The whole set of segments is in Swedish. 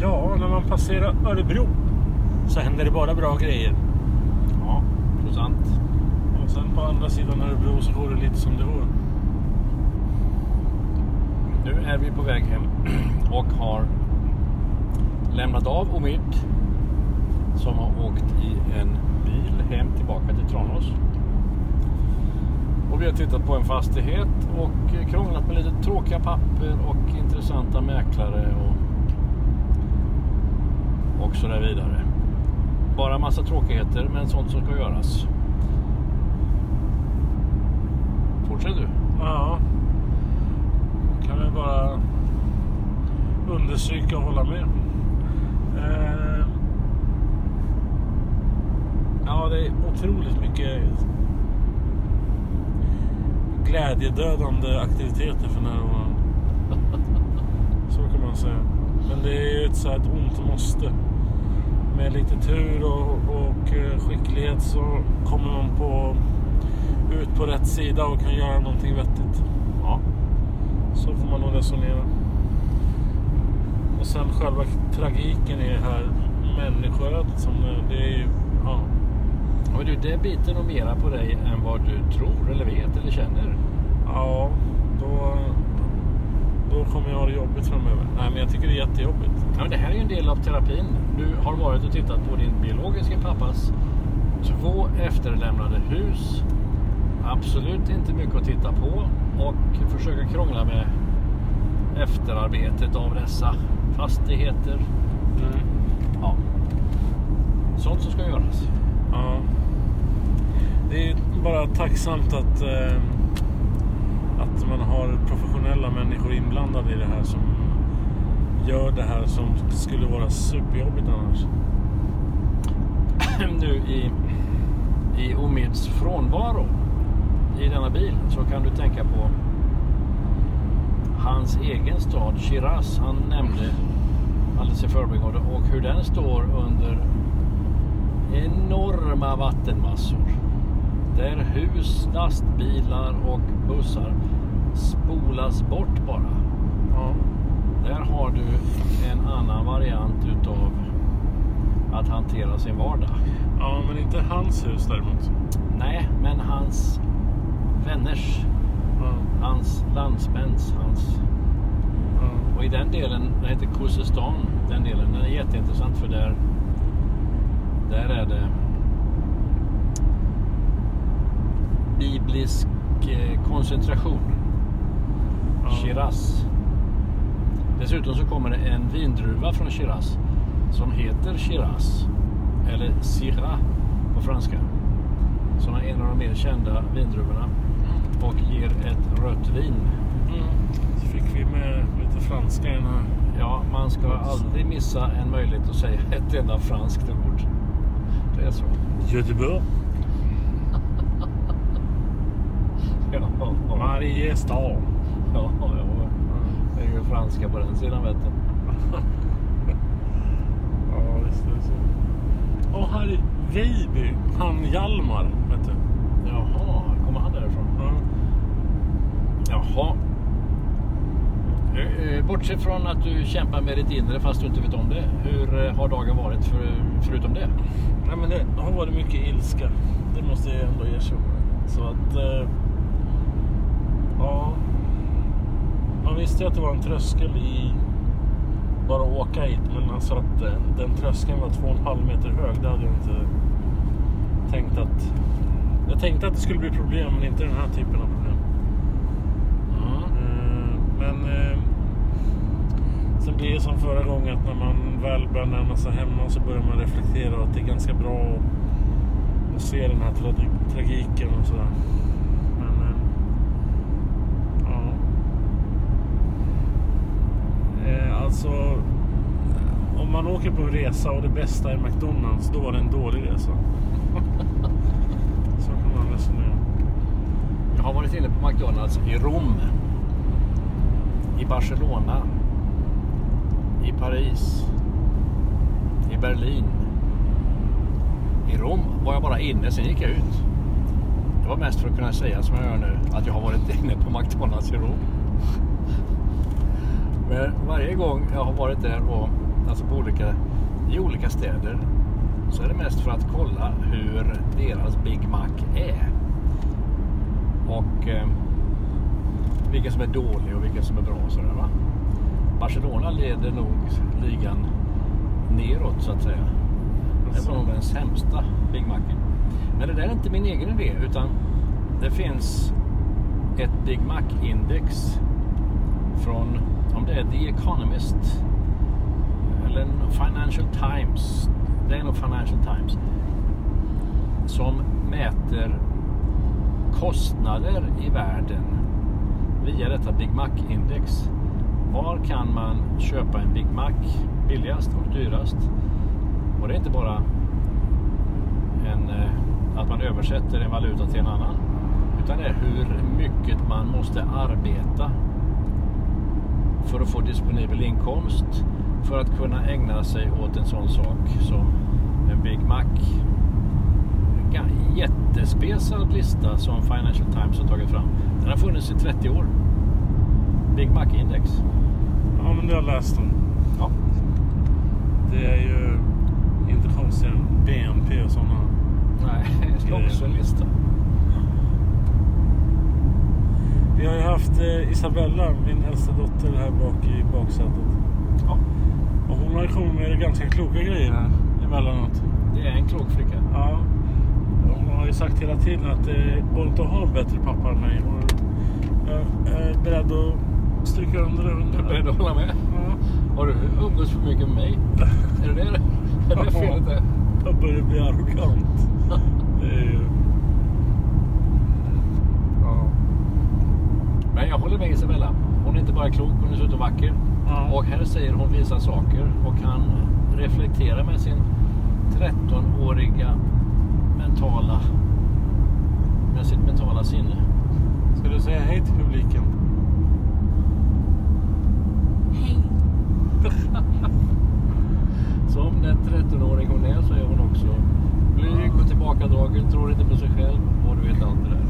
Ja, när man passerar Örebro så händer det bara bra grejer. Ja, procent. Och sen på andra sidan Örebro så går det lite som det går. Nu är vi på väg hem och har lämnat av Omid som har åkt i en bil hem tillbaka till Tranås. Och vi har tittat på en fastighet och krånglat med lite tråkiga papper och intressanta mäklare och, och så där vidare. Bara massa tråkigheter men sånt som ska göras. Fortsätt du. Ja. Kan vi bara understryka och hålla med. Eh, ja, det är otroligt mycket glädjedödande aktiviteter för närvarande. Så kan man säga. Men det är ju ett, så här, ett ont måste. Med lite tur och, och eh, skicklighet så kommer man på, ut på rätt sida och kan göra någonting vettigt. Ja. Så får man nog resonera. Och sen själva tragiken i det här människoödet som eh, det är ju, ja. Men du, det biter nog mera på dig än vad du tror eller vet eller känner. Ja, då, då kommer jag ha det jobbigt framöver. Nej, men jag tycker det är jättejobbigt. Ja, men det här är ju en del av terapin. Du har varit och tittat på din biologiska pappas två efterlämnade hus. Absolut inte mycket att titta på och försöka krångla med efterarbetet av dessa fastigheter. Mm. Ja. Sånt som ska göras. Ja. Det är bara tacksamt att, eh, att man har professionella människor inblandade i det här som gör det här som skulle vara superjobbigt annars. nu i, i Omids frånvaro i denna bil så kan du tänka på hans egen stad Shiraz. Han nämnde alldeles i förbigående och hur den står under enorma vattenmassor. Där hus, lastbilar och bussar spolas bort bara. Ja. Där har du en annan variant utav att hantera sin vardag. ja, men inte hans hus däremot. Nej, men hans vänners, Ja. hans landsmäns, hans... Ja. Och i den delen, den heter Khuzestan, den delen, den är jätteintressant för där, där är det biblisk eh, koncentration. Ja. Shiraz. Dessutom så kommer det en vindruva från Shiraz som heter Shiraz. Eller Syrah på franska. Som är en av de mer kända vindruvorna. Och ger ett rött vin. Mm. Så fick vi med lite franska i den här. Ja, man ska aldrig missa en möjlighet att säga ett enda franskt ord. Det är så. Göteborg. Ja, Mariestad. ja, ja. Det är ju franska på den sidan vet du. Ja. Veiby. Han Hjalmar, vet du. Jaha, kommer han därifrån? Ja. Jaha. Eh, eh, Bortsett från att du kämpar med ditt inre fast du inte vet om det. Hur eh, har dagen varit för, förutom det? Nej, men det har varit mycket ilska. Det måste jag ändå erkänna. Så att... Eh, ja. Visste ju att det var en tröskel i bara att åka hit. Men alltså att den, den tröskeln var två och en halv meter hög. Det hade jag inte tänkt att... Jag tänkte att det skulle bli problem, men inte den här typen av problem. Eh, Men eh, sen blir det som förra gången att när man väl börjar närma sig hemma så börjar man reflektera och att det är ganska bra att, att se den här tra- tragiken och sådär. Men eh, ja. Eh, alltså om man åker på en resa och det bästa är McDonalds då var det en dålig resa. så kan man resonera. Jag har varit inne på McDonalds i Rom. I Barcelona. I Paris. I Berlin. I Rom var jag bara inne, sen gick jag ut. Det var mest för att kunna säga som jag gör nu, att jag har varit inne på McDonalds i Rom. Men varje gång jag har varit där och alltså på olika, i olika städer så är det mest för att kolla hur deras Big Mac är. Och eh, vilka som är dålig och vilka som är bra och sådär va. Barcelona leder nog ligan neråt så att säga. Det var nog den sämsta Big Macen. Men det där är inte min egen idé utan det finns ett Big Mac-index från, om det är The Economist eller Financial Times. Det är nog Financial Times. Som mäter kostnader i världen via detta Big Mac-index. Var kan man köpa en Big Mac billigast och dyrast? Och det är inte bara en, eh, att man översätter en valuta till en annan. Utan det är hur mycket man måste arbeta för att få disponibel inkomst för att kunna ägna sig åt en sån sak som en Big Mac. En jättespesad lista som Financial Times har tagit fram. Den har funnits i 30 år. Big Mac-index. Ja, men det har läst om. Ja. Det är ju inte konstigare än BNP och sådana. Nej, det är också en lista. Vi har ju haft eh, Isabella, min äldsta dotter, här bak i baksätet. Ja, Och hon har kommit med ganska kloka grejer här emellanåt. det är en klok flicka. Ja. Hon har ju sagt hela tiden att det går inte att ha en bättre pappa än mig. Och jag är beredd att stryka under det. Du är beredd att hålla med? Ja. Har du umgås för mycket med mig? Är det det, är det felet? Jag börjar bli arrogant. Det är ju... Men jag håller med Isabella. Hon är inte bara klok, hon är dessutom vacker. Ja. Och här säger hon vissa saker och kan reflektera med sin 13-åriga mentala med sitt mentala sinne. Ska du säga hej till publiken? Som den 13-åring hon är så är hon också blyg och tillbakadragen, tror inte på sig själv och du vet allt det där.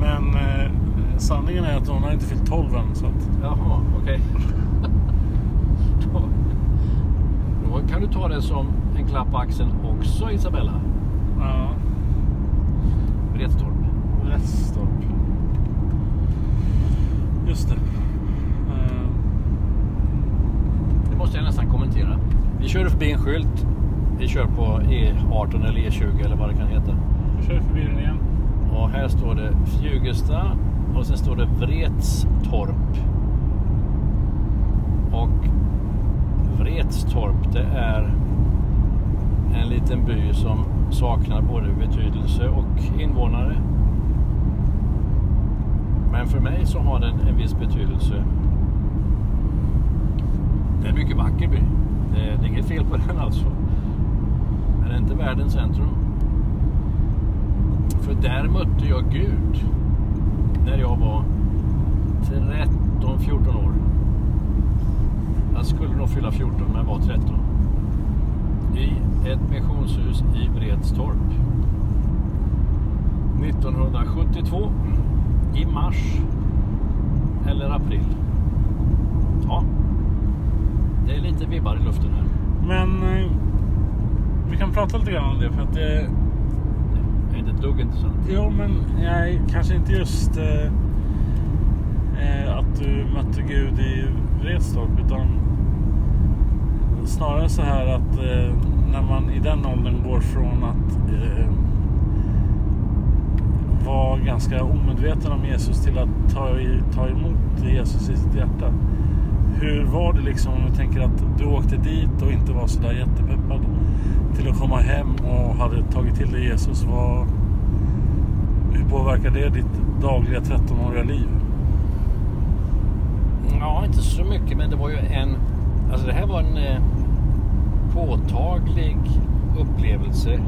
Men eh, sanningen är att hon har inte fyllt 12 än. Så att, Jaha, okej. då, då kan du ta det som en klapp på axeln också Isabella. ja, Vretstorp. Rättstorp. Just det. Eh, Det måste jag nästan kommentera. Vi kör förbi en skylt. Vi kör på E18 eller E20 eller vad det kan heta. vi kör förbi den igen. Och här står det Fjugesta och sen står det Vretstorp. Och Vretstorp det är en liten by som saknar både betydelse och invånare. Men för mig så har den en viss betydelse. Det är en mycket vacker by. Det är, det är inget fel på den alltså. Men det är inte världens centrum. För där mötte jag Gud när jag var 13-14 år. Jag skulle nog fylla 14 men var 13. I ett missionshus i Vretstorp. 1972 i mars eller april. Ja, det är lite vibbar i luften här. Men eh, vi kan prata lite grann om det för att det... Det inte ett. Jo men nej, kanske inte just eh, eh, att du mötte Gud i Vretstorp utan snarare så här att eh, när man i den åldern går från att eh, vara ganska omedveten om Jesus till att ta, ta emot Jesus i sitt hjärta. Hur var det liksom om du tänker att du åkte dit och inte var sådär jättepeppad till att komma hem och hade tagit till dig Jesus? Vad, hur påverkar det ditt dagliga 13-åriga liv? Ja, inte så mycket, men det var ju en... Alltså det här var en eh, påtaglig upplevelse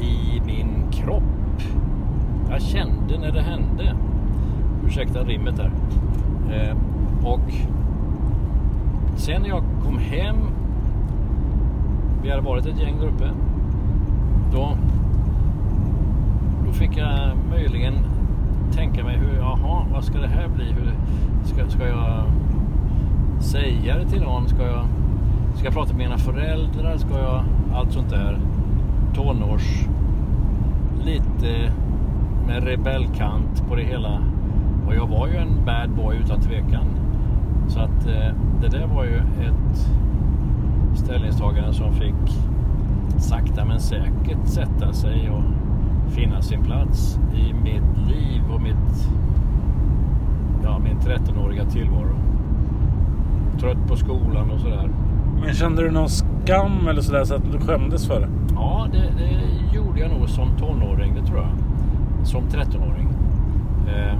i min kropp. Jag kände när det hände. Ursäkta rimmet där. Eh, och sen när jag kom hem. Vi hade varit ett gäng där uppe. Då, då fick jag möjligen tänka mig hur, jaha, vad ska det här bli? Hur, ska, ska jag säga det till någon? Ska jag, ska jag prata med mina föräldrar? Ska jag, allt sånt där. Tonårs, lite med rebellkant på det hela. Och jag var ju en bad boy utan tvekan. Så att eh, det där var ju ett ställningstagande som fick sakta men säkert sätta sig och finna sin plats i mitt liv och mitt, ja, min 13-åriga tillvaro. Trött på skolan och sådär. Men kände du någon skam eller sådär så att du skämdes för det? Ja, det, det gjorde jag nog som tonåring, det tror jag. Som 13-åring. Eh,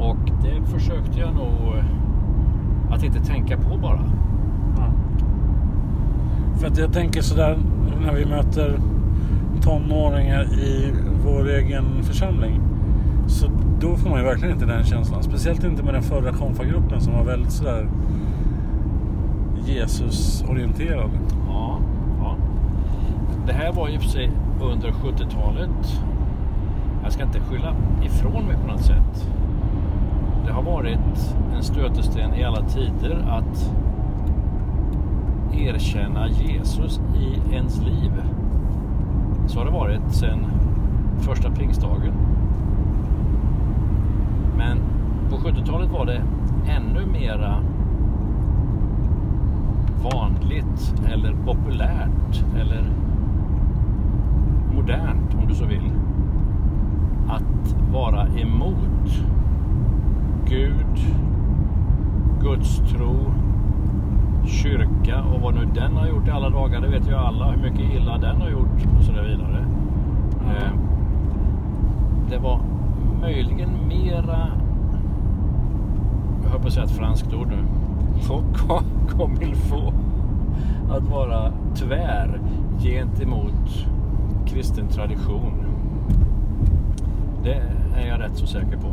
och det försökte jag nog eh, att inte tänka på bara. Ja. För att jag tänker sådär när vi möter tonåringar i vår egen församling. Så då får man ju verkligen inte den känslan. Speciellt inte med den förra konfagruppen som var väldigt sådär Jesus-orienterad. Ja, ja. Det här var ju för sig under 70-talet. Jag ska inte skylla ifrån mig på något sätt. Det har varit en stötesten i alla tider att erkänna Jesus i ens liv. Så har det varit sedan första pingstdagen. Men på 70-talet var det ännu mera vanligt eller populärt eller modernt om du så vill att vara emot Gud, Guds tro kyrka och vad nu den har gjort i alla dagar. Det vet ju alla hur mycket illa den har gjort och så vidare. Eh, det var möjligen mera, jag höll på att säga ett franskt ord nu, comme il faut, att vara tvär gentemot kristen tradition. Det är jag rätt så säker på.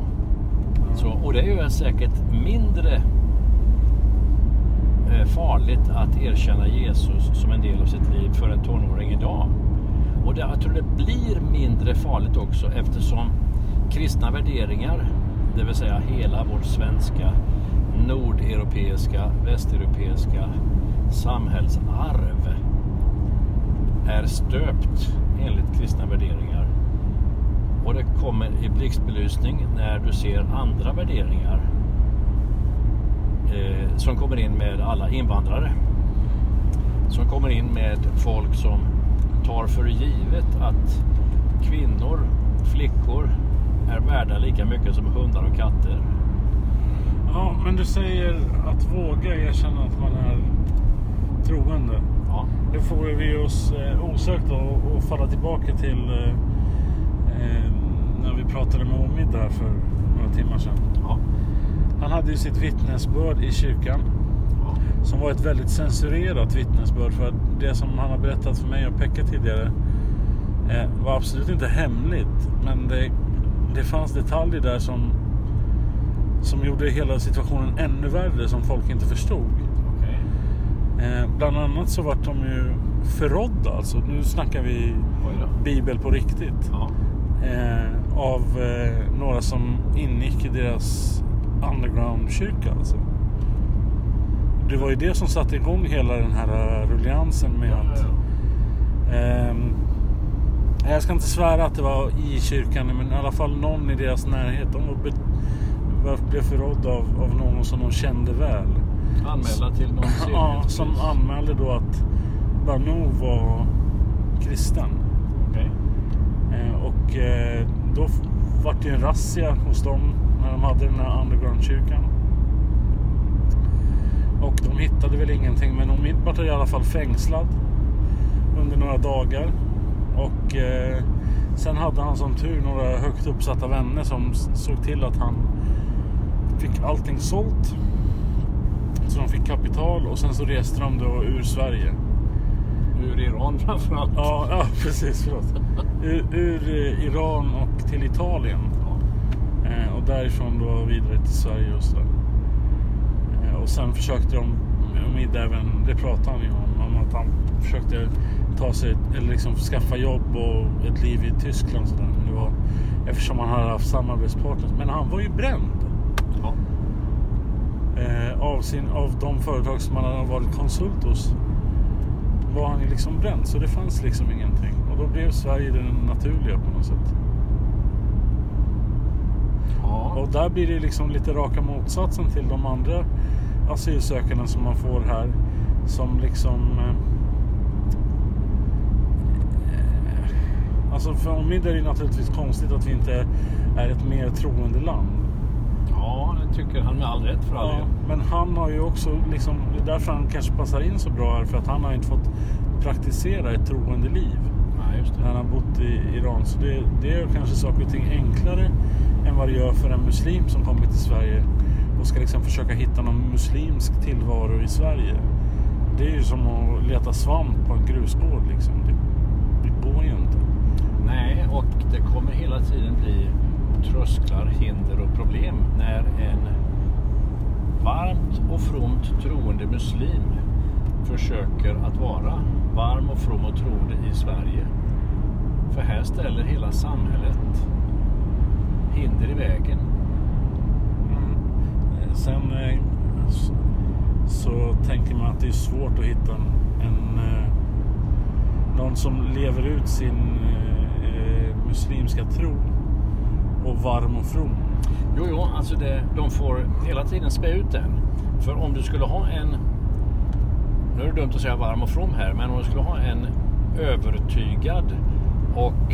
Så, och det är ju säkert mindre Eh, farligt att erkänna Jesus som en del av sitt liv för en tonåring idag. Och det, jag tror det blir mindre farligt också eftersom kristna värderingar, det vill säga hela vårt svenska, nordeuropeiska, västeuropeiska samhällsarv är stöpt enligt kristna värderingar. Och det kommer i blixtbelysning när du ser andra värderingar eh, som kommer in med alla invandrare. Som kommer in med folk som tar för givet att kvinnor, flickor är värda lika mycket som hundar och katter. Ja, men du säger att våga erkänna att man är troende. Ja, Då får vi oss eh, osökt att falla tillbaka till eh, eh, när vi pratade med Omid där för några timmar sedan. Han hade ju sitt vittnesbörd i kyrkan som var ett väldigt censurerat vittnesbörd för det som han har berättat för mig och Pekka tidigare eh, var absolut inte hemligt men det, det fanns detaljer där som som gjorde hela situationen ännu värre som folk inte förstod. okej. Eh, bland annat så vart de ju förrådda. Alltså, nu snackar vi bibel på riktigt. Ja. Eh, av eh, några som ingick i deras underground-kyrka. Alltså. Det var ju det som satte igång hela den här eh, rulliansen med att... Ehm, jag ska inte svära att det var i kyrkan men i alla fall någon i deras närhet. De var be, blev förrådda av, av någon som de kände väl. Anmäla till någon Ja, som anmälde då att Banou var kristen. Okej. Eh, och eh, då vart det en razzia hos dem när de hade den här underground-kyrkan. Och de hittade väl ingenting men de vart i alla fall fängslad under några dagar. Och eh, sen hade han som tur några högt uppsatta vänner som såg till att han fick allting sålt. Så de fick kapital och sen så reste de då ur Sverige. Ur Iran framförallt. Ja, ja precis. Förlåt. Ur, ur eh, Iran och till Italien. Eh, och därifrån då vidare till Sverige och sådär. Eh, och sen försökte de med även, det pratade han ju om, om att han försökte ta sig, eller liksom skaffa jobb och ett liv i Tyskland sådär. Men det var eftersom han hade haft samarbetspartners. Men han var ju bränd. Ja. Eh, av, sin, av de företag som han hade varit konsult hos var han ju liksom bränd. Så det fanns liksom ingenting. Och då blev Sverige det naturliga på något sätt. Ja. Och där blir det liksom lite raka motsatsen till de andra asylsökande som man får här. Som liksom... Eh, alltså för mig är det naturligtvis konstigt att vi inte är ett mer troende land. ja, det tycker han med all rätt för all Ja, men han har ju också liksom, det är därför han kanske passar in så bra här. För att han har inte fått praktisera ett troende liv Nej, just när han har bott i Iran. Så det, det gör kanske saker och ting enklare än vad det gör för en muslim som kommer till Sverige och ska liksom försöka hitta någon muslimsk tillvaro i Sverige. Det är ju som att leta svamp på en grusgård liksom. Det, det går ju inte. Nej, och det kommer hela tiden bli trösklar, hinder och problem när en varmt och fromt troende muslim försöker att vara varm och from och troende i Sverige. För här ställer hela samhället hinder i vägen. Eh, Sen eh, så, tänker man att det är svårt att hitta en, eh, någon som lever ut sin muslimska tro och varm och from. Jo, jo, alltså det, de får hela tiden spä ut den. För om du skulle ha en, nu är det dumt att säga varm och from här, men om du skulle ha en övertygad och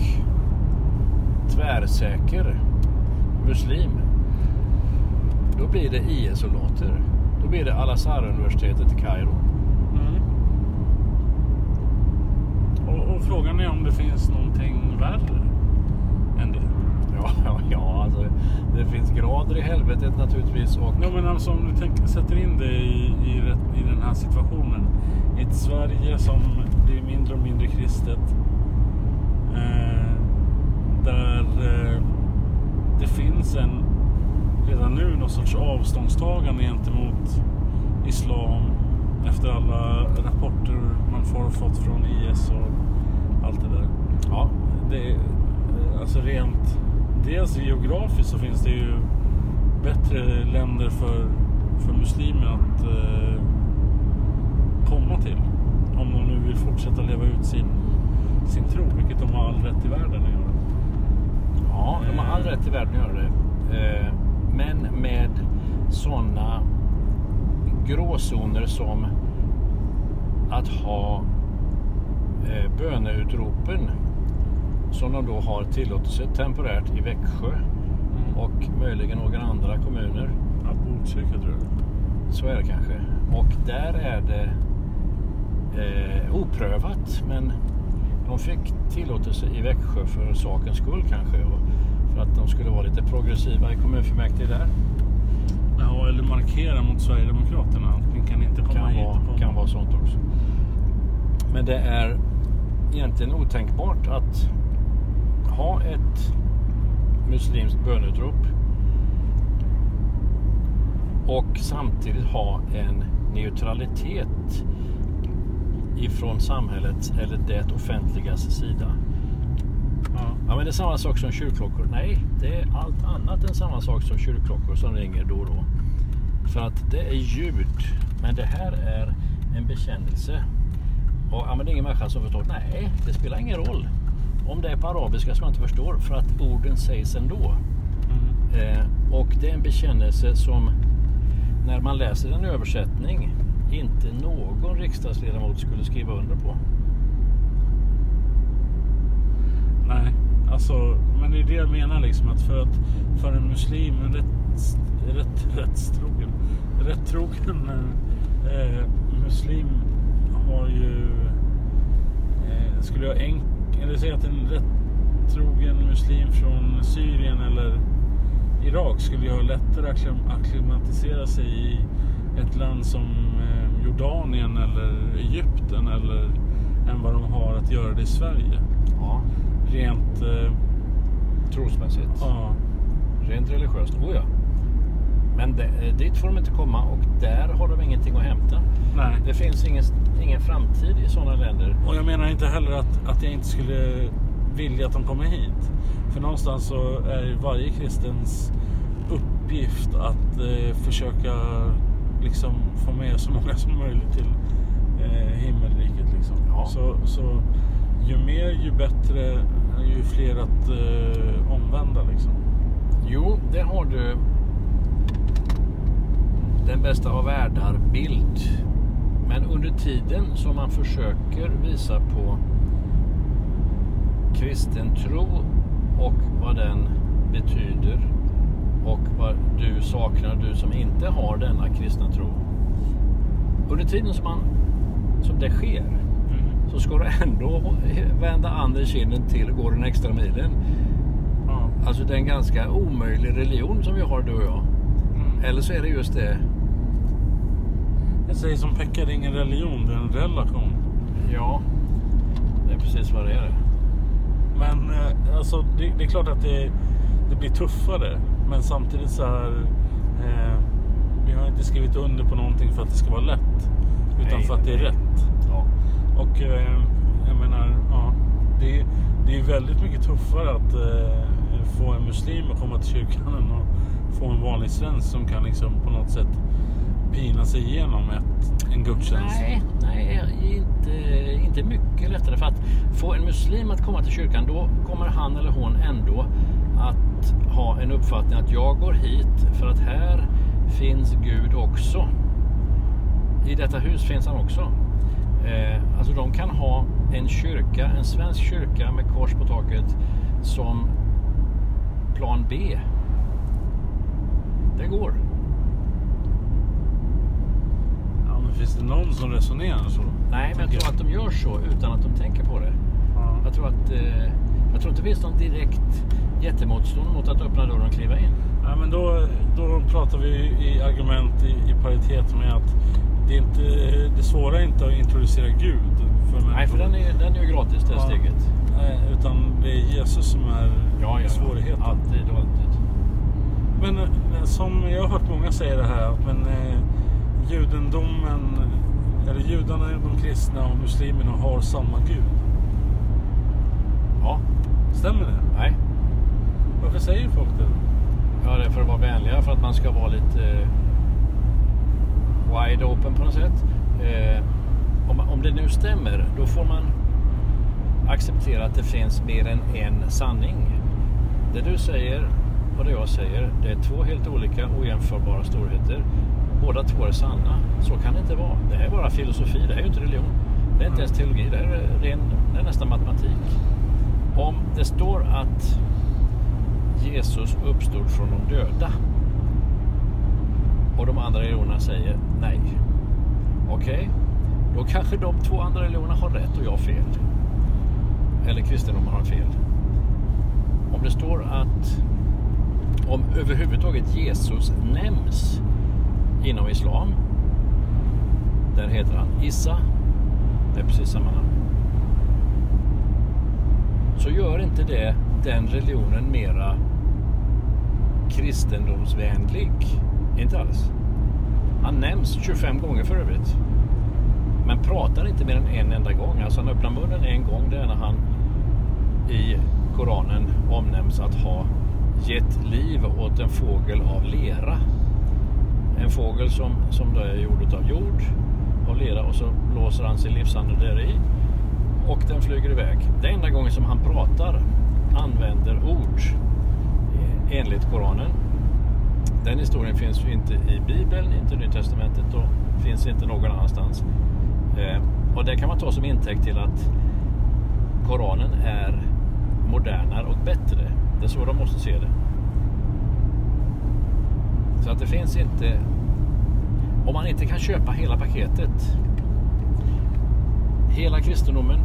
tvärsäker muslim, då blir det IS-soldater. Då blir det Al-Azhar-universitetet i Kairo. Och, och frågan är om det finns någonting värre än det. Ja, ja, ja alltså, det finns grader i helvetet naturligtvis. Och, Ja, men alltså om du tänker, sätter in det i, i, i den här situationen. I ett Sverige som blir mindre och mindre kristet. Eh, där eh, det finns en redan nu någon sorts avståndstagande gentemot islam efter alla rapporter man får fått från IS och allt det där. ja, Det, alltså rent, dels geografiskt så finns det ju bättre länder för, för muslimer att eh, komma till. Om de nu vill fortsätta leva ut sin, sin tro, vilket de har all rätt i världen. Ja, de har all rätt i världen att göra det. Eh, Men med sådana gråzoner som att ha eh, böneutropen som de då har tillåtelse temporärt i Växjö och möjligen några andra kommuner. Ja, Botkyrka tror jag. Så är det kanske. Och där är det eh, oprövat. Men de fick tillåtelse i Växjö för sakens skull kanske. Och för att de skulle vara lite progressiva i kommunfullmäktige där. Ja, eller markera mot Sverigedemokraterna ni kan inte komma Kan hit. vara, och- kan vara sånt också. Men det är egentligen otänkbart att ha ett muslimskt bönutrop och samtidigt ha en neutralitet ifrån samhällets eller det offentligas sida. Ja. Ja, men det är samma sak som kyrkklockor. Nej, det är allt annat än samma sak som kyrkklockor som ringer då och då. För att det är ljud. Men det här är en bekännelse. Och ja, men det är ingen människa som förstår. Nej, det spelar ingen roll. Om det är på arabiska som man inte förstår. För att orden sägs ändå. Eh, och det är en bekännelse som när man läser en översättning inte någon riksdagsledamot skulle skriva under på. Nej, alltså, men det är det jag menar liksom att för, att, för en muslim, en rätt, rätt, rättstrogen, rätt trogen eh, muslim har ju, eh, skulle jag enk, eller säga att en rätt trogen muslim från Syrien eller Irak skulle ju ha lättare att akklim- akklimatisera sig i ett land som eh, Jordanien eller Egypten eller än vad de har att göra det i Sverige. Ja. Rent, eh, Trosmässigt. ja, Rent religiöst, oh ja. Men det, eh, dit får de inte komma och där har de ingenting att hämta. nej. Det finns ingen, ingen framtid i sådana länder. Och jag menar inte heller att, att jag inte skulle vilja att de kommer hit. För någonstans så är varje kristens uppgift att eh, försöka liksom få med så många som möjligt till eh, himmelriket. Liksom. Ja. Så, så ju mer ju bättre, ju fler att eh, omvända liksom. Jo, det har du den bästa av världar bild. Men under tiden som man försöker visa på kristen tro och vad den betyder och vad du saknar, du som inte har denna kristna tro. Under tiden som, man, som det sker så ska du ändå vända andra kinden till och gå den extra milen. Ja. Alltså det är en ganska omöjlig religion som vi har du och jag. Eller så är det just det. Jag säger som Pekka, det är ingen religion, det är en relation. Ja, det är precis vad det är. Men eh, alltså, det, det är klart att det, det blir tuffare. Men samtidigt så här. Eh, vi har inte skrivit under på någonting för att det ska vara lätt. Utan Nej, för att det är nej. rätt. Ja. Och eh, jag menar, ja. Det, det är väldigt mycket tuffare att eh, få en muslim att komma till kyrkan än att få en vanlig svensk som kan liksom på något sätt pina sig igenom ett, en gudstjänst. Nej, nej inte, inte mycket lättare. För att få en muslim att komma till kyrkan, då kommer han eller hon ändå att ha en uppfattning att jag går hit för att här finns Gud också. I detta hus finns han också. Eh, alltså de kan ha en kyrka, en svensk kyrka med kors på taket som plan B. Det går. Ja, men finns det någon som resonerar så? Nej, men jag tror att de gör så utan att de tänker på det. Ja. Jag tror att eh, jag tror inte det finns någon direkt jättemotstånd mot att öppna dörren och kliva in. Ja, men då, då pratar vi i argument i, i paritet med att det, är inte, det svåra är inte att introducera Gud för. Nej, för den är, den är ju gratis det Ja. steget. Nej, utan det är Jesus som är Ja, ja, svårigheten. ja. Alltid, alltid. Men eh, som jag har hört många säga det här, att men, eh, judendomen, eller judarna, de kristna och muslimerna har samma Gud. Ja, Stämmer det? nej. Varför säger folk det? Ja, det är för att vara vänliga, för att man ska vara lite eh, wide open på något sätt. Eh, om, om det nu stämmer, då får man acceptera att det finns mer än en sanning. Det du säger och det jag säger, det är två helt olika ojämförbara storheter. Båda två är sanna. Så kan det inte vara. Det här är bara filosofi, det här är ju inte religion. Det är inte ens teologi, det här är, ren, det är nästan matematik. Om det står att Jesus uppstod från de döda och de andra religionerna säger nej. Okej, då kanske de två andra religionerna har rätt och jag fel. Eller kristendomen har fel. Om det står att om överhuvudtaget Jesus nämns inom islam. Där heter han Issa. Det är precis samma namn. Så gör inte det den religionen mera kristendomsvänlig. Inte alls. Han nämns 25 gånger för övrigt. Men pratar inte mer än en enda gång. Alltså han öppnar munnen en gång. Det är när han i Koranen omnämns att ha gett liv åt en fågel av lera. En fågel som, som då är gjord av jord, av lera och så blåser han sin livsande där i och den flyger iväg. Det är enda gången som han pratar använder ord eh, enligt Koranen. Den historien finns ju inte i Bibeln, inte i Nya Testamentet och finns inte någon annanstans. Eh, och det kan man ta som intäkt till att Koranen är modernare och bättre. Det är så de måste se det. Så att det finns inte... Om man inte kan köpa hela paketet, hela kristendomen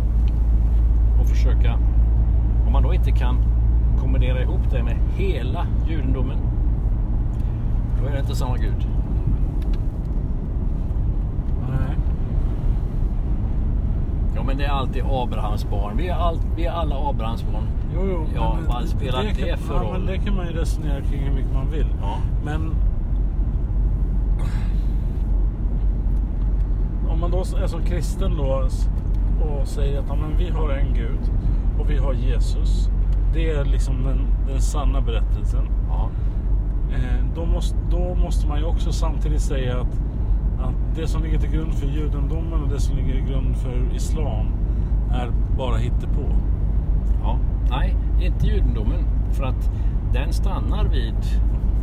och försöka... Om man då inte kan kombinera ihop det med hela judendomen, då är det inte samma Gud. Nej. Ja, men det är alltid Abrahams barn. Vi är, all, vi är alla Abrahams barn. Jo, jo. Ja, men vad spelar det kan, för ja, roll? Men det kan man ju resonera kring hur mycket man vill. Ja. Men om man då är som kristen då och säger att ja, men vi har en Gud och vi har Jesus. Det är liksom den, den sanna berättelsen. Eh, då, måste, då måste man ju också samtidigt säga att, att det som ligger till grund för judendomen och det som ligger till grund för islam är bara hittepå. ja. Nej, inte judendomen. För att den stannar vid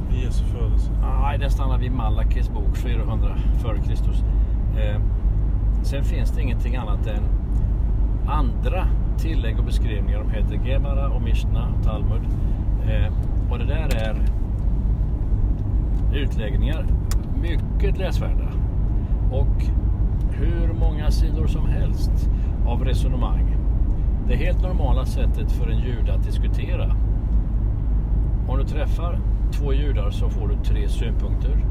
Vid Jesu födelse. Nej, den stannar vid Malakis bok 400 före Kristus. Eh, sen finns det ingenting annat än andra tillägg och beskrivningar. De heter Gemara och Mishna, Talmud. Eh, och det där är utläggningar mycket läsvärda. Och hur många sidor som helst av resonemang. Det helt normala sättet för en jude att diskutera. Om du träffar två judar så får du tre synpunkter.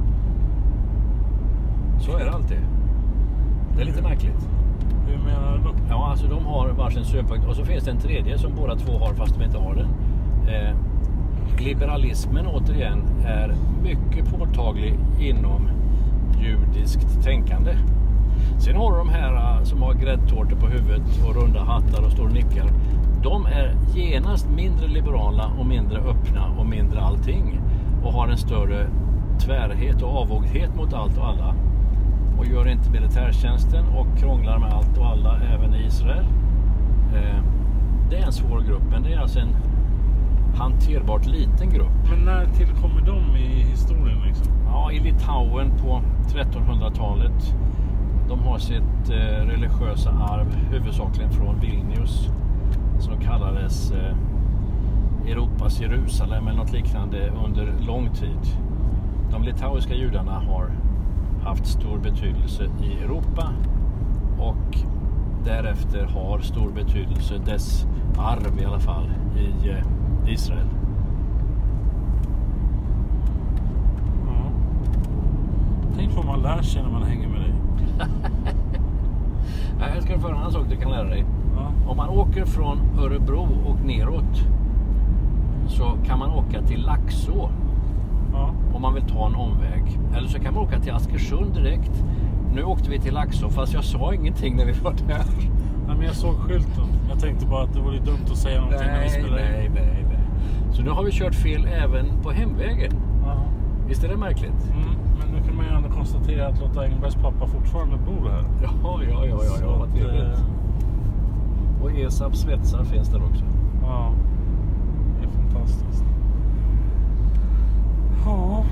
Så är det alltid. Det är lite märkligt. Hur menar du då? Ja, alltså de har varsin synpunkt och så finns det en tredje som båda två har fast de inte har den. Eh, liberalismen återigen är mycket påtaglig inom judiskt tänkande. Sen har du de här äh, som har gräddtårtor på huvudet och runda hattar och står och nickar. De är genast mindre liberala och mindre öppna och mindre allting. Och har en större tvärhet och avoghet mot allt och alla. Och gör inte militärtjänsten och krånglar med allt och alla även i Israel. Eh, det är en svår grupp, men det är alltså en hanterbart liten grupp. Men när tillkommer de i historien liksom? Ja, i Litauen på 1300-talet. De har sitt eh, religiösa arv huvudsakligen från Vilnius som kallades eh, Europas Jerusalem eller något liknande under lång tid. De litauiska judarna har haft stor betydelse i Europa och därefter har stor betydelse dess arv i alla fall i eh, Israel. Ja. Tänk vad man lär sig när man hänger med dig. Nej, Jag ska få en annan sak du kan lära dig. Ja. Om man åker från Örebro och neråt så kan man åka till Laxå Ja. om man vill ta en omväg. Eller så kan man åka till Askersund direkt. Nu åkte vi till Laxå fast jag sa ingenting när vi var där. Nej, men jag såg skylten. Jag tänkte bara att det vore dumt att säga någonting när vi spelar in. nej, nej, nej. Så nu har vi kört fel även på hemvägen. Ja. Visst är det märkligt? Mm. Men nu kan man ju ändå konstatera att Lotta Engbergs pappa fortfarande bor här. Ja, ja, ja, ja, Så ja vad att, trevligt. eh, Och ESAB svetsar finns där också. Ja, det är fantastiskt. Ja.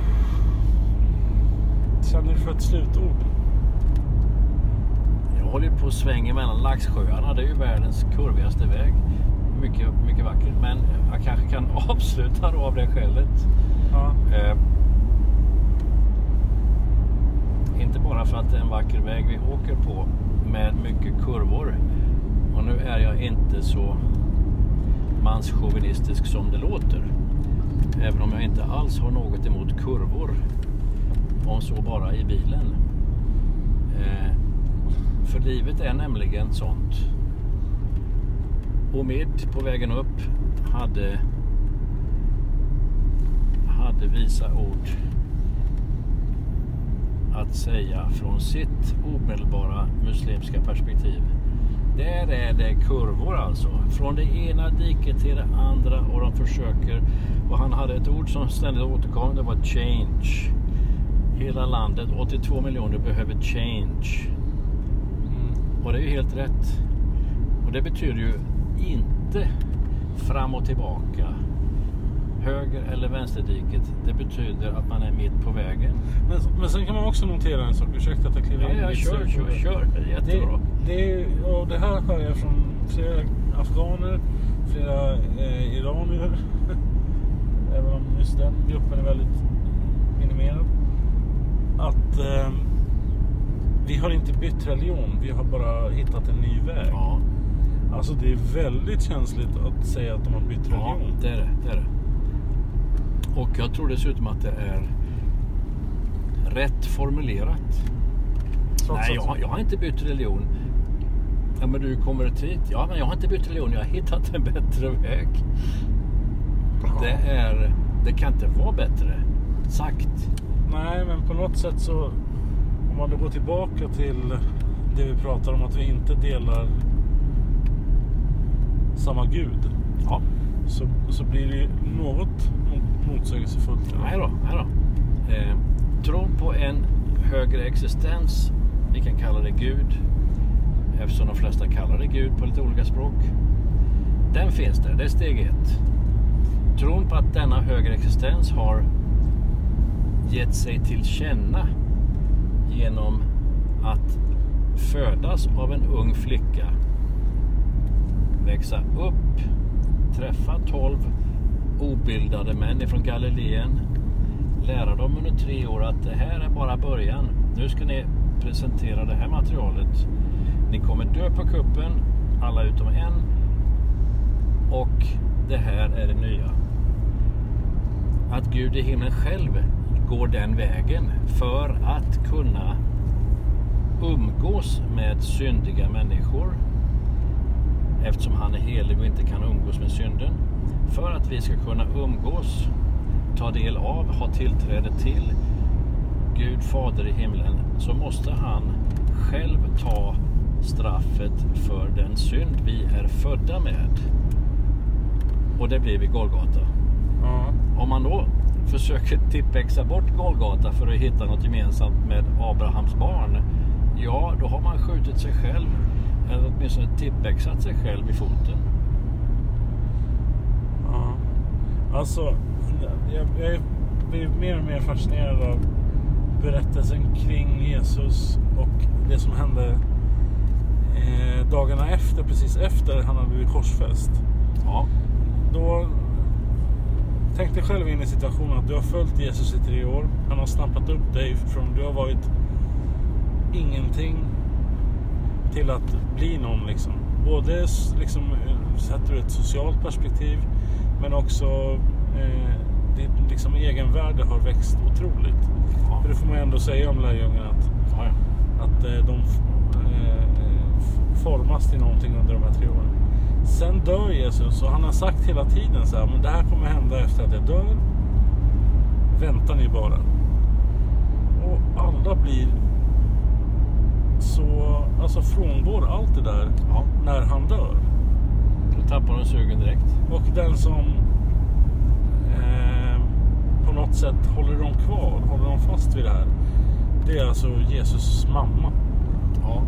Känner du för ett slutord? Jag håller på att svänga mellan Laxsjöarna. Det är ju världens kurvigaste väg. Mycket, mycket vackert. Men jag kanske kan avsluta då av det skälet. Ja. Eh, inte bara för att det är en vacker väg vi åker på med mycket kurvor. Och nu är jag inte så manschauvinistisk som det låter. Även om jag inte alls har något emot kurvor. Om så bara i bilen. Eh, för livet är nämligen sånt. Omid på vägen upp hade hade visa ord att säga från sitt omedelbara muslimska perspektiv. Där är det kurvor alltså. Från det ena diket till det andra och de försöker. Och han hade ett ord som ständigt återkom. Det var change. Hela landet, 82 miljoner, behöver change. Och det är ju helt rätt. Och det betyder ju inte fram och tillbaka. Höger eller vänsterdiket. Det betyder att man är mitt på vägen. Men, men sen kan man också notera en sak. Ursäkta att jag kliver Ja, in ja, lite kör, kör, kör. Det är jättebra. Det, det, är- och det här hör jag från flera afghaner, flera eh, iranier. Även om just den gruppen är väldigt minimerad. Att eh, vi har inte bytt religion, vi har bara hittat en ny väg. Ja, Alltså det är väldigt känsligt att säga att de har bytt ja religion. det är det, det är det. Och jag tror dessutom att det är rätt formulerat. Trots Nej, jag, jag har inte bytt religion. Ja, men du kommer hit. Ja, men jag har inte bytt religion. Jag har hittat en bättre väg. Det är... Det kan inte vara bättre sagt. Nej, men på något sätt så om man då går tillbaka till det vi pratar om att vi inte delar samma gud Ja. så, så blir det ju något mot- motsägelsefullt. Nej då, nej då. Eh, tron på en högre existens, vi kan kalla det Gud, eftersom de flesta kallar det Gud på lite olika språk. Den finns där, det är steg ett. Tron på att denna högre existens har gett sig till känna genom att födas av en ung flicka, växa upp, träffa 12 obildade män ifrån Galileen, lära dem under tre år att det här är bara början. Nu ska ni presentera det här materialet. Ni kommer dö på kuppen, alla utom en. Och det här är det nya. Att Gud i himlen själv går den vägen för att kunna umgås med syndiga människor eftersom han är helig och inte kan umgås med synden. För att vi ska kunna umgås, ta del av, ha tillträde till Gud Fader i himlen så måste han själv ta straffet för den synd vi är födda med. Och det blir vid Golgata. Ja. Om man då försöker tippexa bort Golgata för att hitta något gemensamt med Abrahams barn. Ja, då har man skjutit sig själv. Eller åtminstone tippexat sig själv i foten. Ja. Alltså, jag, jag blir mer och mer fascinerad av berättelsen kring Jesus och det som hände eh, dagarna efter, precis efter han hade blivit korsfäst. Ja, Då tänk dig själv in i situationen att du har följt Jesus i tre år. Han har snappat upp dig från du har varit ingenting till att bli någon liksom. Både liksom eh, sett ur ett socialt perspektiv men också eh, ditt liksom egenvärde har växt otroligt. Ja. För det får man ändå säga om lärjungarna att, ja, ja. att eh, de eh, formas till någonting under de här tre åren. Sen dör Jesus och han har sagt hela tiden så här, men det här kommer hända efter att jag dör. Vänta ni bara. Och alla blir så, alltså frångår allt det där ja. när han dör. Då tappar de sugen direkt. Och den som eh, på något sätt håller dem kvar, håller dem fast vid det här. Det är alltså Jesus mamma. Ja,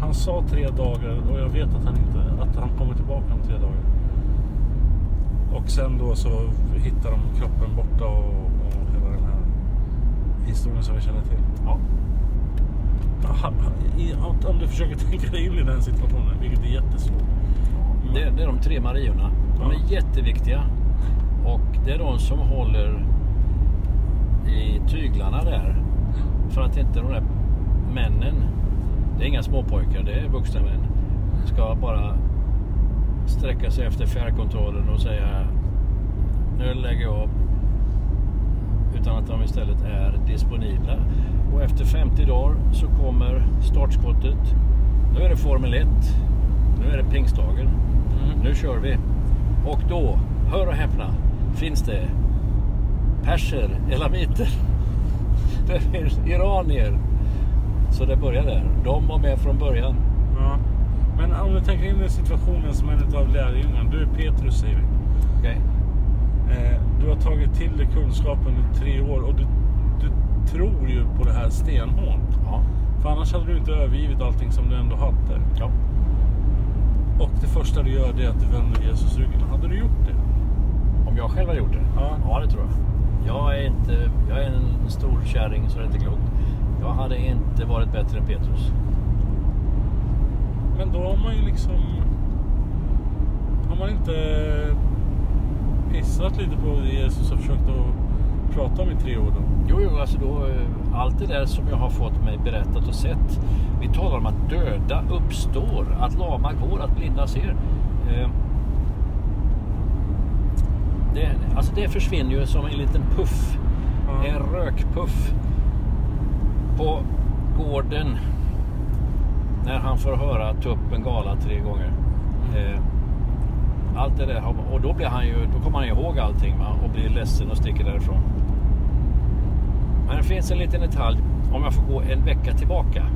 Han sa tre dagar och jag vet att han, inte, att han kommer tillbaka om tre dagar. Och sen då så hittar de kroppen borta och, och hela den här historien som vi känner till. ja. Om du försöker tänka dig in i den situationen, vilket är jättesvårt. Det, det är de tre Mariorna. De är Ja. jätteviktiga. Och det är de som håller i tyglarna där. För att inte de där männen, det är inga småpojkar, det är vuxna män, ska bara sträcka sig efter fjärrkontrollen och säga nu lägger jag av. Utan att de istället är disponibla. Och efter 50 dagar så kommer startskottet. Nu är det Formel 1. Nu är det pingstdagen. Nu kör vi. Och då, hör och häpna, finns det perser, elamiter Det finns iranier. Så det börjar där. De var med från början. Ja. Men om du tänker in i situationen som en av lärjungarna. Du är Petrus säger vi. Okej. Eh, du har tagit till dig kunskapen i tre år och du, du tror ju på det här stenhårt. Ja. För annars hade du inte övergivit allting som du ändå hade. ja. Och det första du gör det är att du vänder Jesus ryggen. Hade du gjort det? Om jag själv har gjort det? Ja. Ja, det tror jag. Jag är, inte, jag är en stor kärring så det är inte klokt. Jag hade inte varit bättre än Petrus. Men då har man ju liksom... Har man inte pissat lite på det Jesus har försökt att prata om i tre år då? Jo, jo, alltså då, eh, allt det där som jag har fått mig berättat och sett. Vi talar om att döda uppstår, att lama går, att blinda ser. Eh, det, alltså det försvinner ju som en liten puff. Ja. En rökpuff. På gården. När han får höra tuppen gala tre gånger. Eh, allt det där. Och då, blir han ju, då kommer han ihåg allting va? och blir ledsen och sticker därifrån. Men det finns en liten detalj. Om jag får gå en vecka tillbaka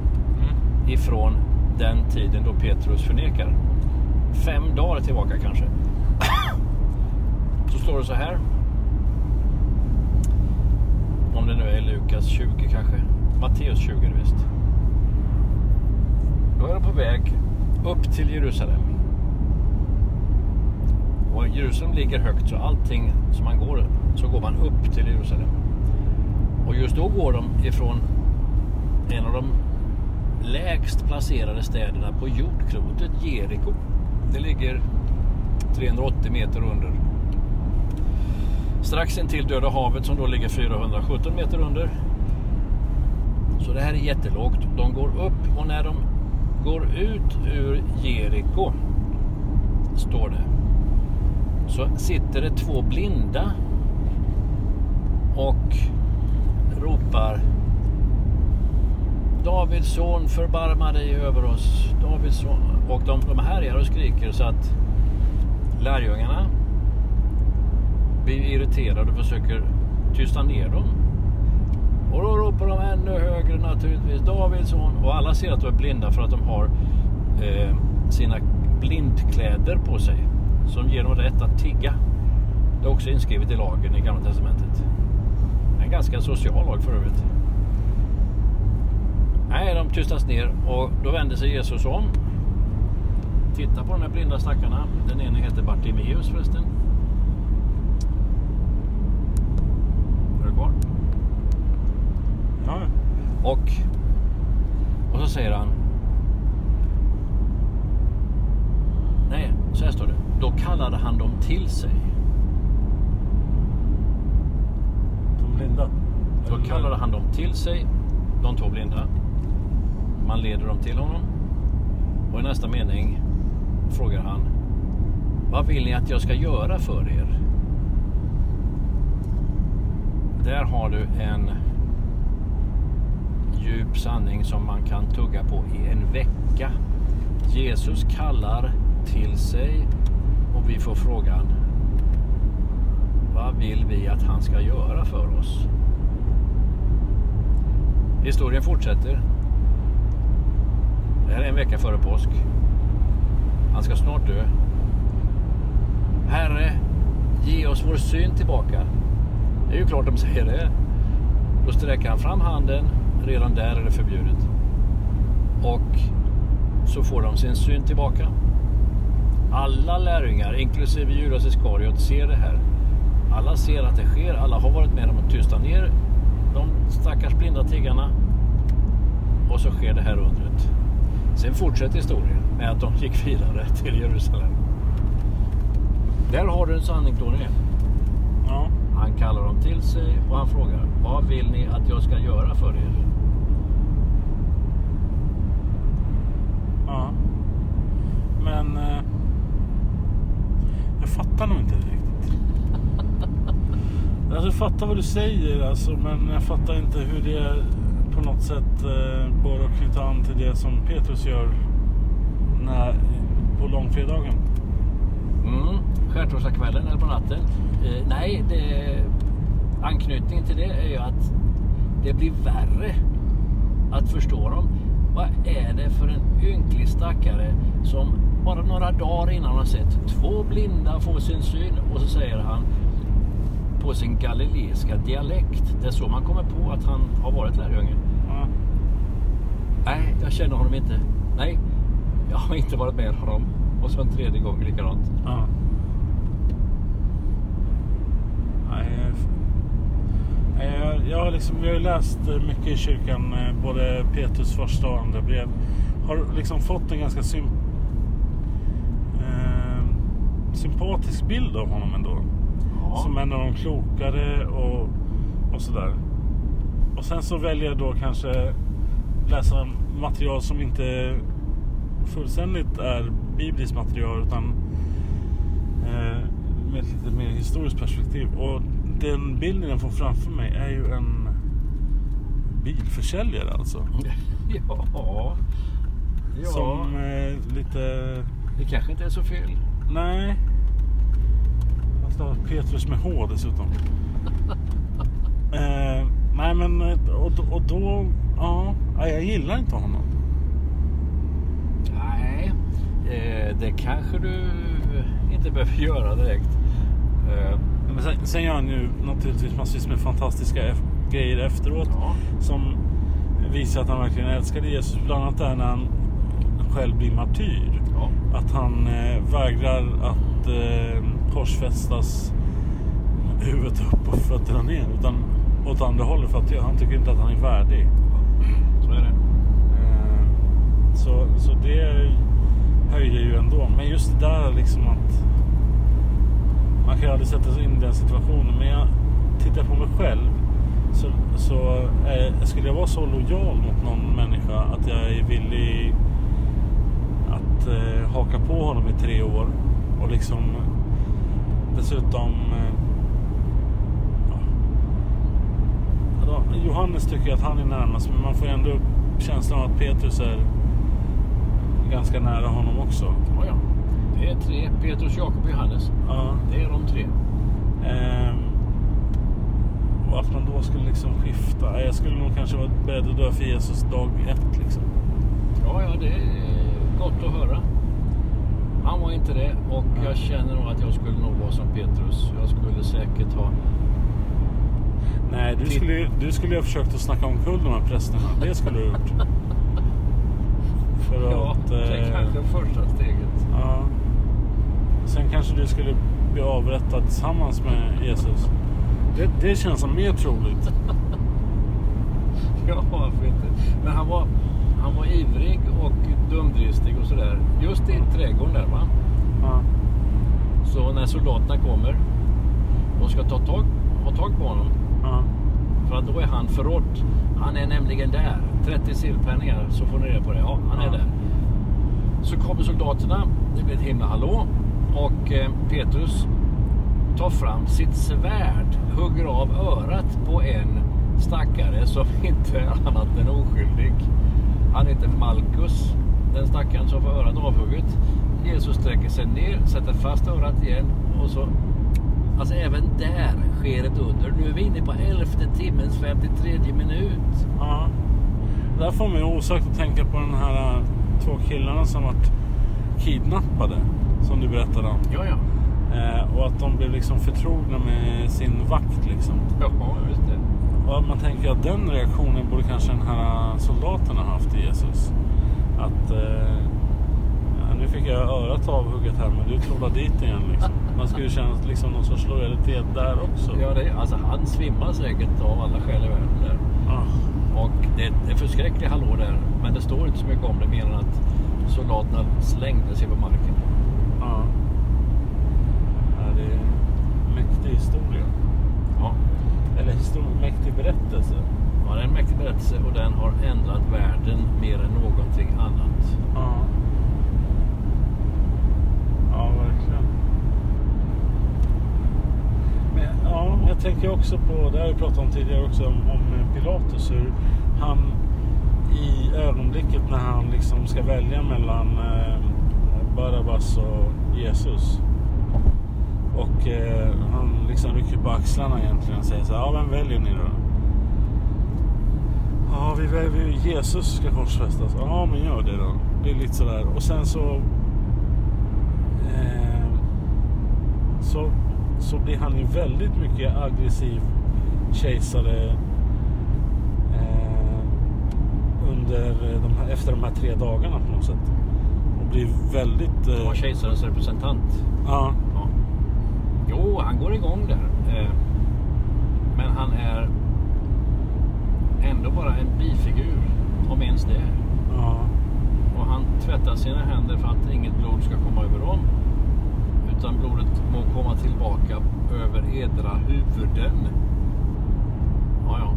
ifrån den tiden då Petrus förnekar. Fem dagar tillbaka kanske. Så står det så här. Om det nu är Lukas 20 kanske. Matteus 20 är det visst. Då är de på väg upp till Jerusalem. Och Jerusalem ligger högt så allting som man går så går man upp till Jerusalem. Och just då går de ifrån en av de lägst placerade städerna på jordklotet, Jeriko. Det ligger 380 meter under. Strax intill Döda havet som då ligger 417 meter under. Så det här är jättelågt. De går upp och när de går ut ur Jeriko, står det, så sitter det två blinda och ropar Davids son förbarma dig över oss. Davids son. Och de, de härjar och skriker så att lärjungarna blir irriterade och försöker tysta ner dem. Och då ropar de ännu högre naturligtvis. Davids son. Och alla ser att de är blinda för att de har eh, sina blindkläder på sig. Som ger dem rätt att tigga. Det är också inskrivet i lagen i Gamla Testamentet. En ganska social lag för övrigt. Nej, de tystas ner och då vänder sig Jesus om. Tittar på de här blinda stackarna. Den ene heter Bartimeus förresten. Är du kvar? Ja, Och, och så säger han. Nej, så här står det. Då kallade han dem till sig. de blinda. Då kallade han dem till sig, de två blinda. Man leder dem till honom. Och i nästa mening frågar han. Vad vill ni att jag ska göra för er? Där har du en djup sanning som man kan tugga på i en vecka. Jesus kallar till sig och vi får frågan. Vad vill vi att han ska göra för oss? Historien fortsätter. Det här är en vecka före påsk. Han ska snart dö. Herre, ge oss vår syn tillbaka. Det är ju klart de säger det. Då sträcker han fram handen. Redan där är det förbjudet. Och så får de sin syn tillbaka. Alla lärjungar, inklusive Judas Iskariot, ser det här. Alla ser att det sker. Alla har varit med om att tysta ner de stackars blinda tiggarna. Och så sker det här undret. Sen fortsätter historien med att de gick vidare till Jerusalem. Där har du en sanning Tony. Ja. Han kallar dem till sig och han frågar Vad vill ni att jag ska göra för er? ja. Men... Eh, fattar nog inte riktigt. Alltså, jag fattar vad du säger alltså, men jag fattar inte hur det på något sätt eh, går att knyta an till det som Petrus gör när, på långfredagen. Mm. Skärtorsdagskvällen eller på natten? Eh, nej, det, anknytningen till det är ju att det blir värre att förstå dem. Vad är det för en ynklig stackare som bara några dagar innan har sett två blinda få sin syn och så säger han på sin galileiska dialekt. Det är så man kommer på att han har varit lärjunge. Ja. Nej, jag känner honom inte. Nej, jag har inte varit med honom. Och så en tredje gång likadant. Ja. Nej, jag- har liksom, jag har ju läst mycket i kyrkan, eh, både Petrus första och andra brev. Har liksom fått en ganska sym, eh, sympatisk bild av honom ändå. Ja. Som en av de klokare och, och sådär. Och sen så väljer jag då kanske läsa material som inte fullständigt är bibliskt material utan eh, med ett lite mer historiskt perspektiv. Och den bilden jag får framför mig är ju en bilförsäljare alltså. Ja. Ja. Som eh, lite... Det kanske inte är så fel. Nej. Han stavar Petrus med H dessutom. eh, nej men och, och då... Ja, jag gillar inte honom. Nej, eh, det kanske du inte behöver göra direkt. Eh, Men sen, sen gör han ju naturligtvis massvis med fantastiska grejer efteråt. ja. Som visar att han verkligen älskade Jesus. Bland annat där när han själv blir martyr. Att han eh, vägrar att eh, korsfästas huvudet upp och fötterna ner. Utan åt andra hållet för att han tycker inte att han är värdig. Så är det. Eh, så, så det höjer ju ändå. Men just det där liksom att man kan ju aldrig sätta sig in i den situationen. Men jag tittar på mig själv. Så, så eh, skulle jag vara så lojal mot någon människa att jag är villig att eh, haka på honom i tre år. Och liksom dessutom eh, ja. Då, Johannes tycker att han är närmast men man får ändå känslan av att Petrus är ganska nära honom också. Ja, ja. Det är tre. Petrus, Jakob och Johannes. Ja. Det är de tre. Ehm, och att man då skulle liksom skifta. Jag skulle nog kanske vara beredd att dö för Jesus dag ett liksom. Ja, ja, det är gott att höra. Han var inte det och jag känner nog att jag skulle nog vara som Petrus. Jag skulle säkert ha... Nej, du skulle, du skulle ha försökt att snacka omkull de här prästerna. Det skulle du ha gjort. För Ja, att... det är eh, kanske första steget. Ja. Sen kanske du skulle bli avrättad tillsammans med Jesus. Det, det känns som mer troligt. Ja, varför inte? Men han var, han var ivrig och dumdristig och sådär. Just i trädgården där va. Ja. Så när soldaterna kommer och ska ta tag, ha tag på honom. Ja. För att då är han förrådd. Han är nämligen där. 30 silverpenningar så får ni reda på det. Ja, han är Ja. där. Så kommer soldaterna. Det blir ett himla hallå. Och eh, Petrus tar fram sitt svärd. Hugger av örat på en stackare som inte är annat än oskyldig. Han heter Malkus. Den stackaren som får örat avhugget. Jesus sträcker sig ner, sätter fast örat igen och så Alltså även där sker ett under. Nu är vi inne på elfte timmens 53 minut. ja. Det här får mig osökt att tänka på den här äh, två killarna som varit kidnappade. Som du berättade om. Ja, ja. Eh, och att de blev liksom förtrogna med sin vakt liksom. Ja, just det. Och man tänker att den reaktionen borde kanske den här soldaten ha haft i Jesus. Att eh, ja, nu fick jag örat avhugget här men du trollade dit igen liksom. Man skulle känna liksom någon sorts lojalitet där också. Ja, det, alltså han svimmar säkert av alla skäl i världen där. Ah, Och det är en förskräcklig hallå där. Men det står inte så mycket om det mer än att soldaterna slängde sig på marken. ja. Ja, det är en mäktig historia. Ja, Eller historia, mäktig berättelse ja, det är en mäktig berättelse och den har ändrat världen mer än någonting annat. Ja. Ja, verkligen. Men ja, jag tänker också på, det har vi pratat om tidigare också, om, om Pilatus. Hur han i ögonblicket när han liksom ska välja mellan eh, Barabbas och Jesus. Och eh, han liksom rycker på axlarna egentligen och säger så här, ja vem väljer ni då? Ja, vi, vi, Jesus ska korsfästas. Ja, men gör det då. Det är lite sådär. Och sen så... Eh, så, så blir han ju väldigt mycket aggressiv kejsare eh, under de här, efter de här tre dagarna på något sätt. Och blir väldigt... Eh, kejsarens representant. ja, Ja. Jo, han går igång där. Eh, Men han är ändå bara en bifigur, om ens det. ja, Och han tvättar sina händer för att inget blod ska komma över dem. Utan blodet må komma tillbaka över edra huvuden. Ja, ja.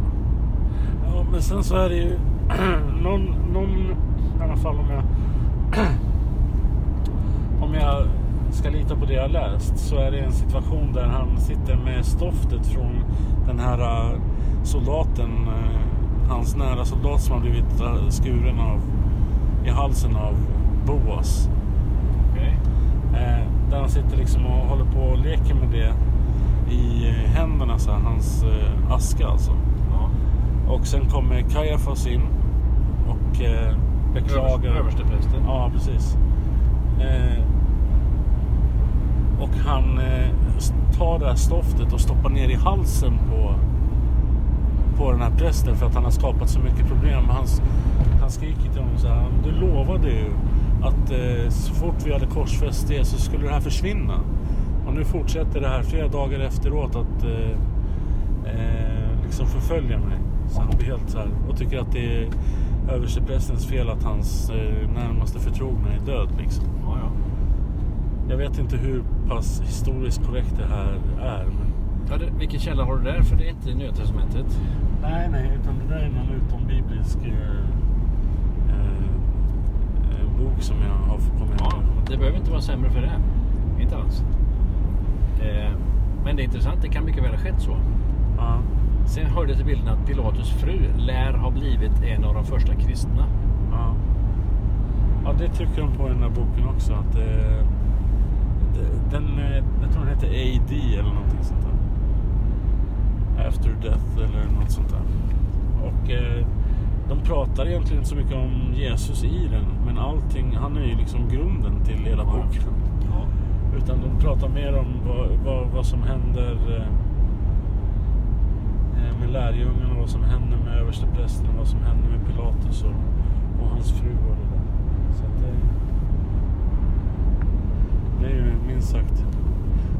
Ja, men sen så är det ju någon, någon i alla fall om jag om jag ska lita på det jag läst så är det en situation där han sitter med stoftet från den här eh, soldaten, eh, hans nära soldat som har blivit eh, skuren av i halsen av Boas. Okej. Eh, där han sitter liksom och håller på och leker med det i eh, händerna, så här, hans eh, aska alltså. Ja. Och sen kommer Kajafas in och eh, beklagar. Överste- Översteprästen. Ja, precis. Eh, och han eh, tar det här stoftet och stoppar ner i halsen på, på den här prästen för att han har skapat så mycket problem. Han, han skriker till honom så här, du lovade ju att eh, så fort vi hade korsfäst det så skulle det här försvinna. Och nu fortsätter det här flera dagar efteråt att eh, eh, liksom förfölja mig. Så han blir helt så här och tycker att det är översteprästens fel att hans eh, närmaste förtrogna är död liksom. Ja, ja. Jag vet inte hur pass historiskt korrekt det här är. Men... Ja, det, vilken källa har du där? För det är inte i Nya Testamentet. Nej, nej, utan det där är någon utombiblisk eh, eh, eh, bok som jag har fått komma Ja, ihåg. det behöver inte vara sämre för det. Inte alls. Eh, men det är intressant. Det kan mycket väl ha skett så. Ja, Sen hörde jag till bilden att Pilatus fru lär ha blivit en av de första kristna. ja. ja, det trycker de på i den här boken också. Att det, det, den, eh, jag tror den heter AD eller någonting sånt där. After Death eller något sånt där. Och eh, de pratar egentligen inte så mycket om Jesus i den. Men allting, han är ju liksom grunden till hela boken. Ja. Utan de pratar mer om vad, vad, vad som händer eh, eh, med lärjungarna, vad som händer med översteprästen, vad som händer med Pilatus och, och hans fru och det där. Så att det, det är ju minst sagt.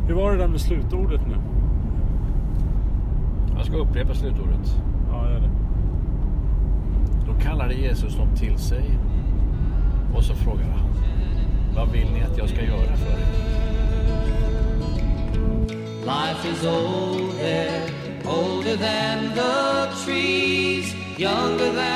Hur var det där med slutordet nu? Jag ska upprepa slutordet. Ja, gör det. Då kallade Jesus dem till sig och så frågade han. Vad vill ni att jag ska göra för er? Life is old there, older than the trees, younger than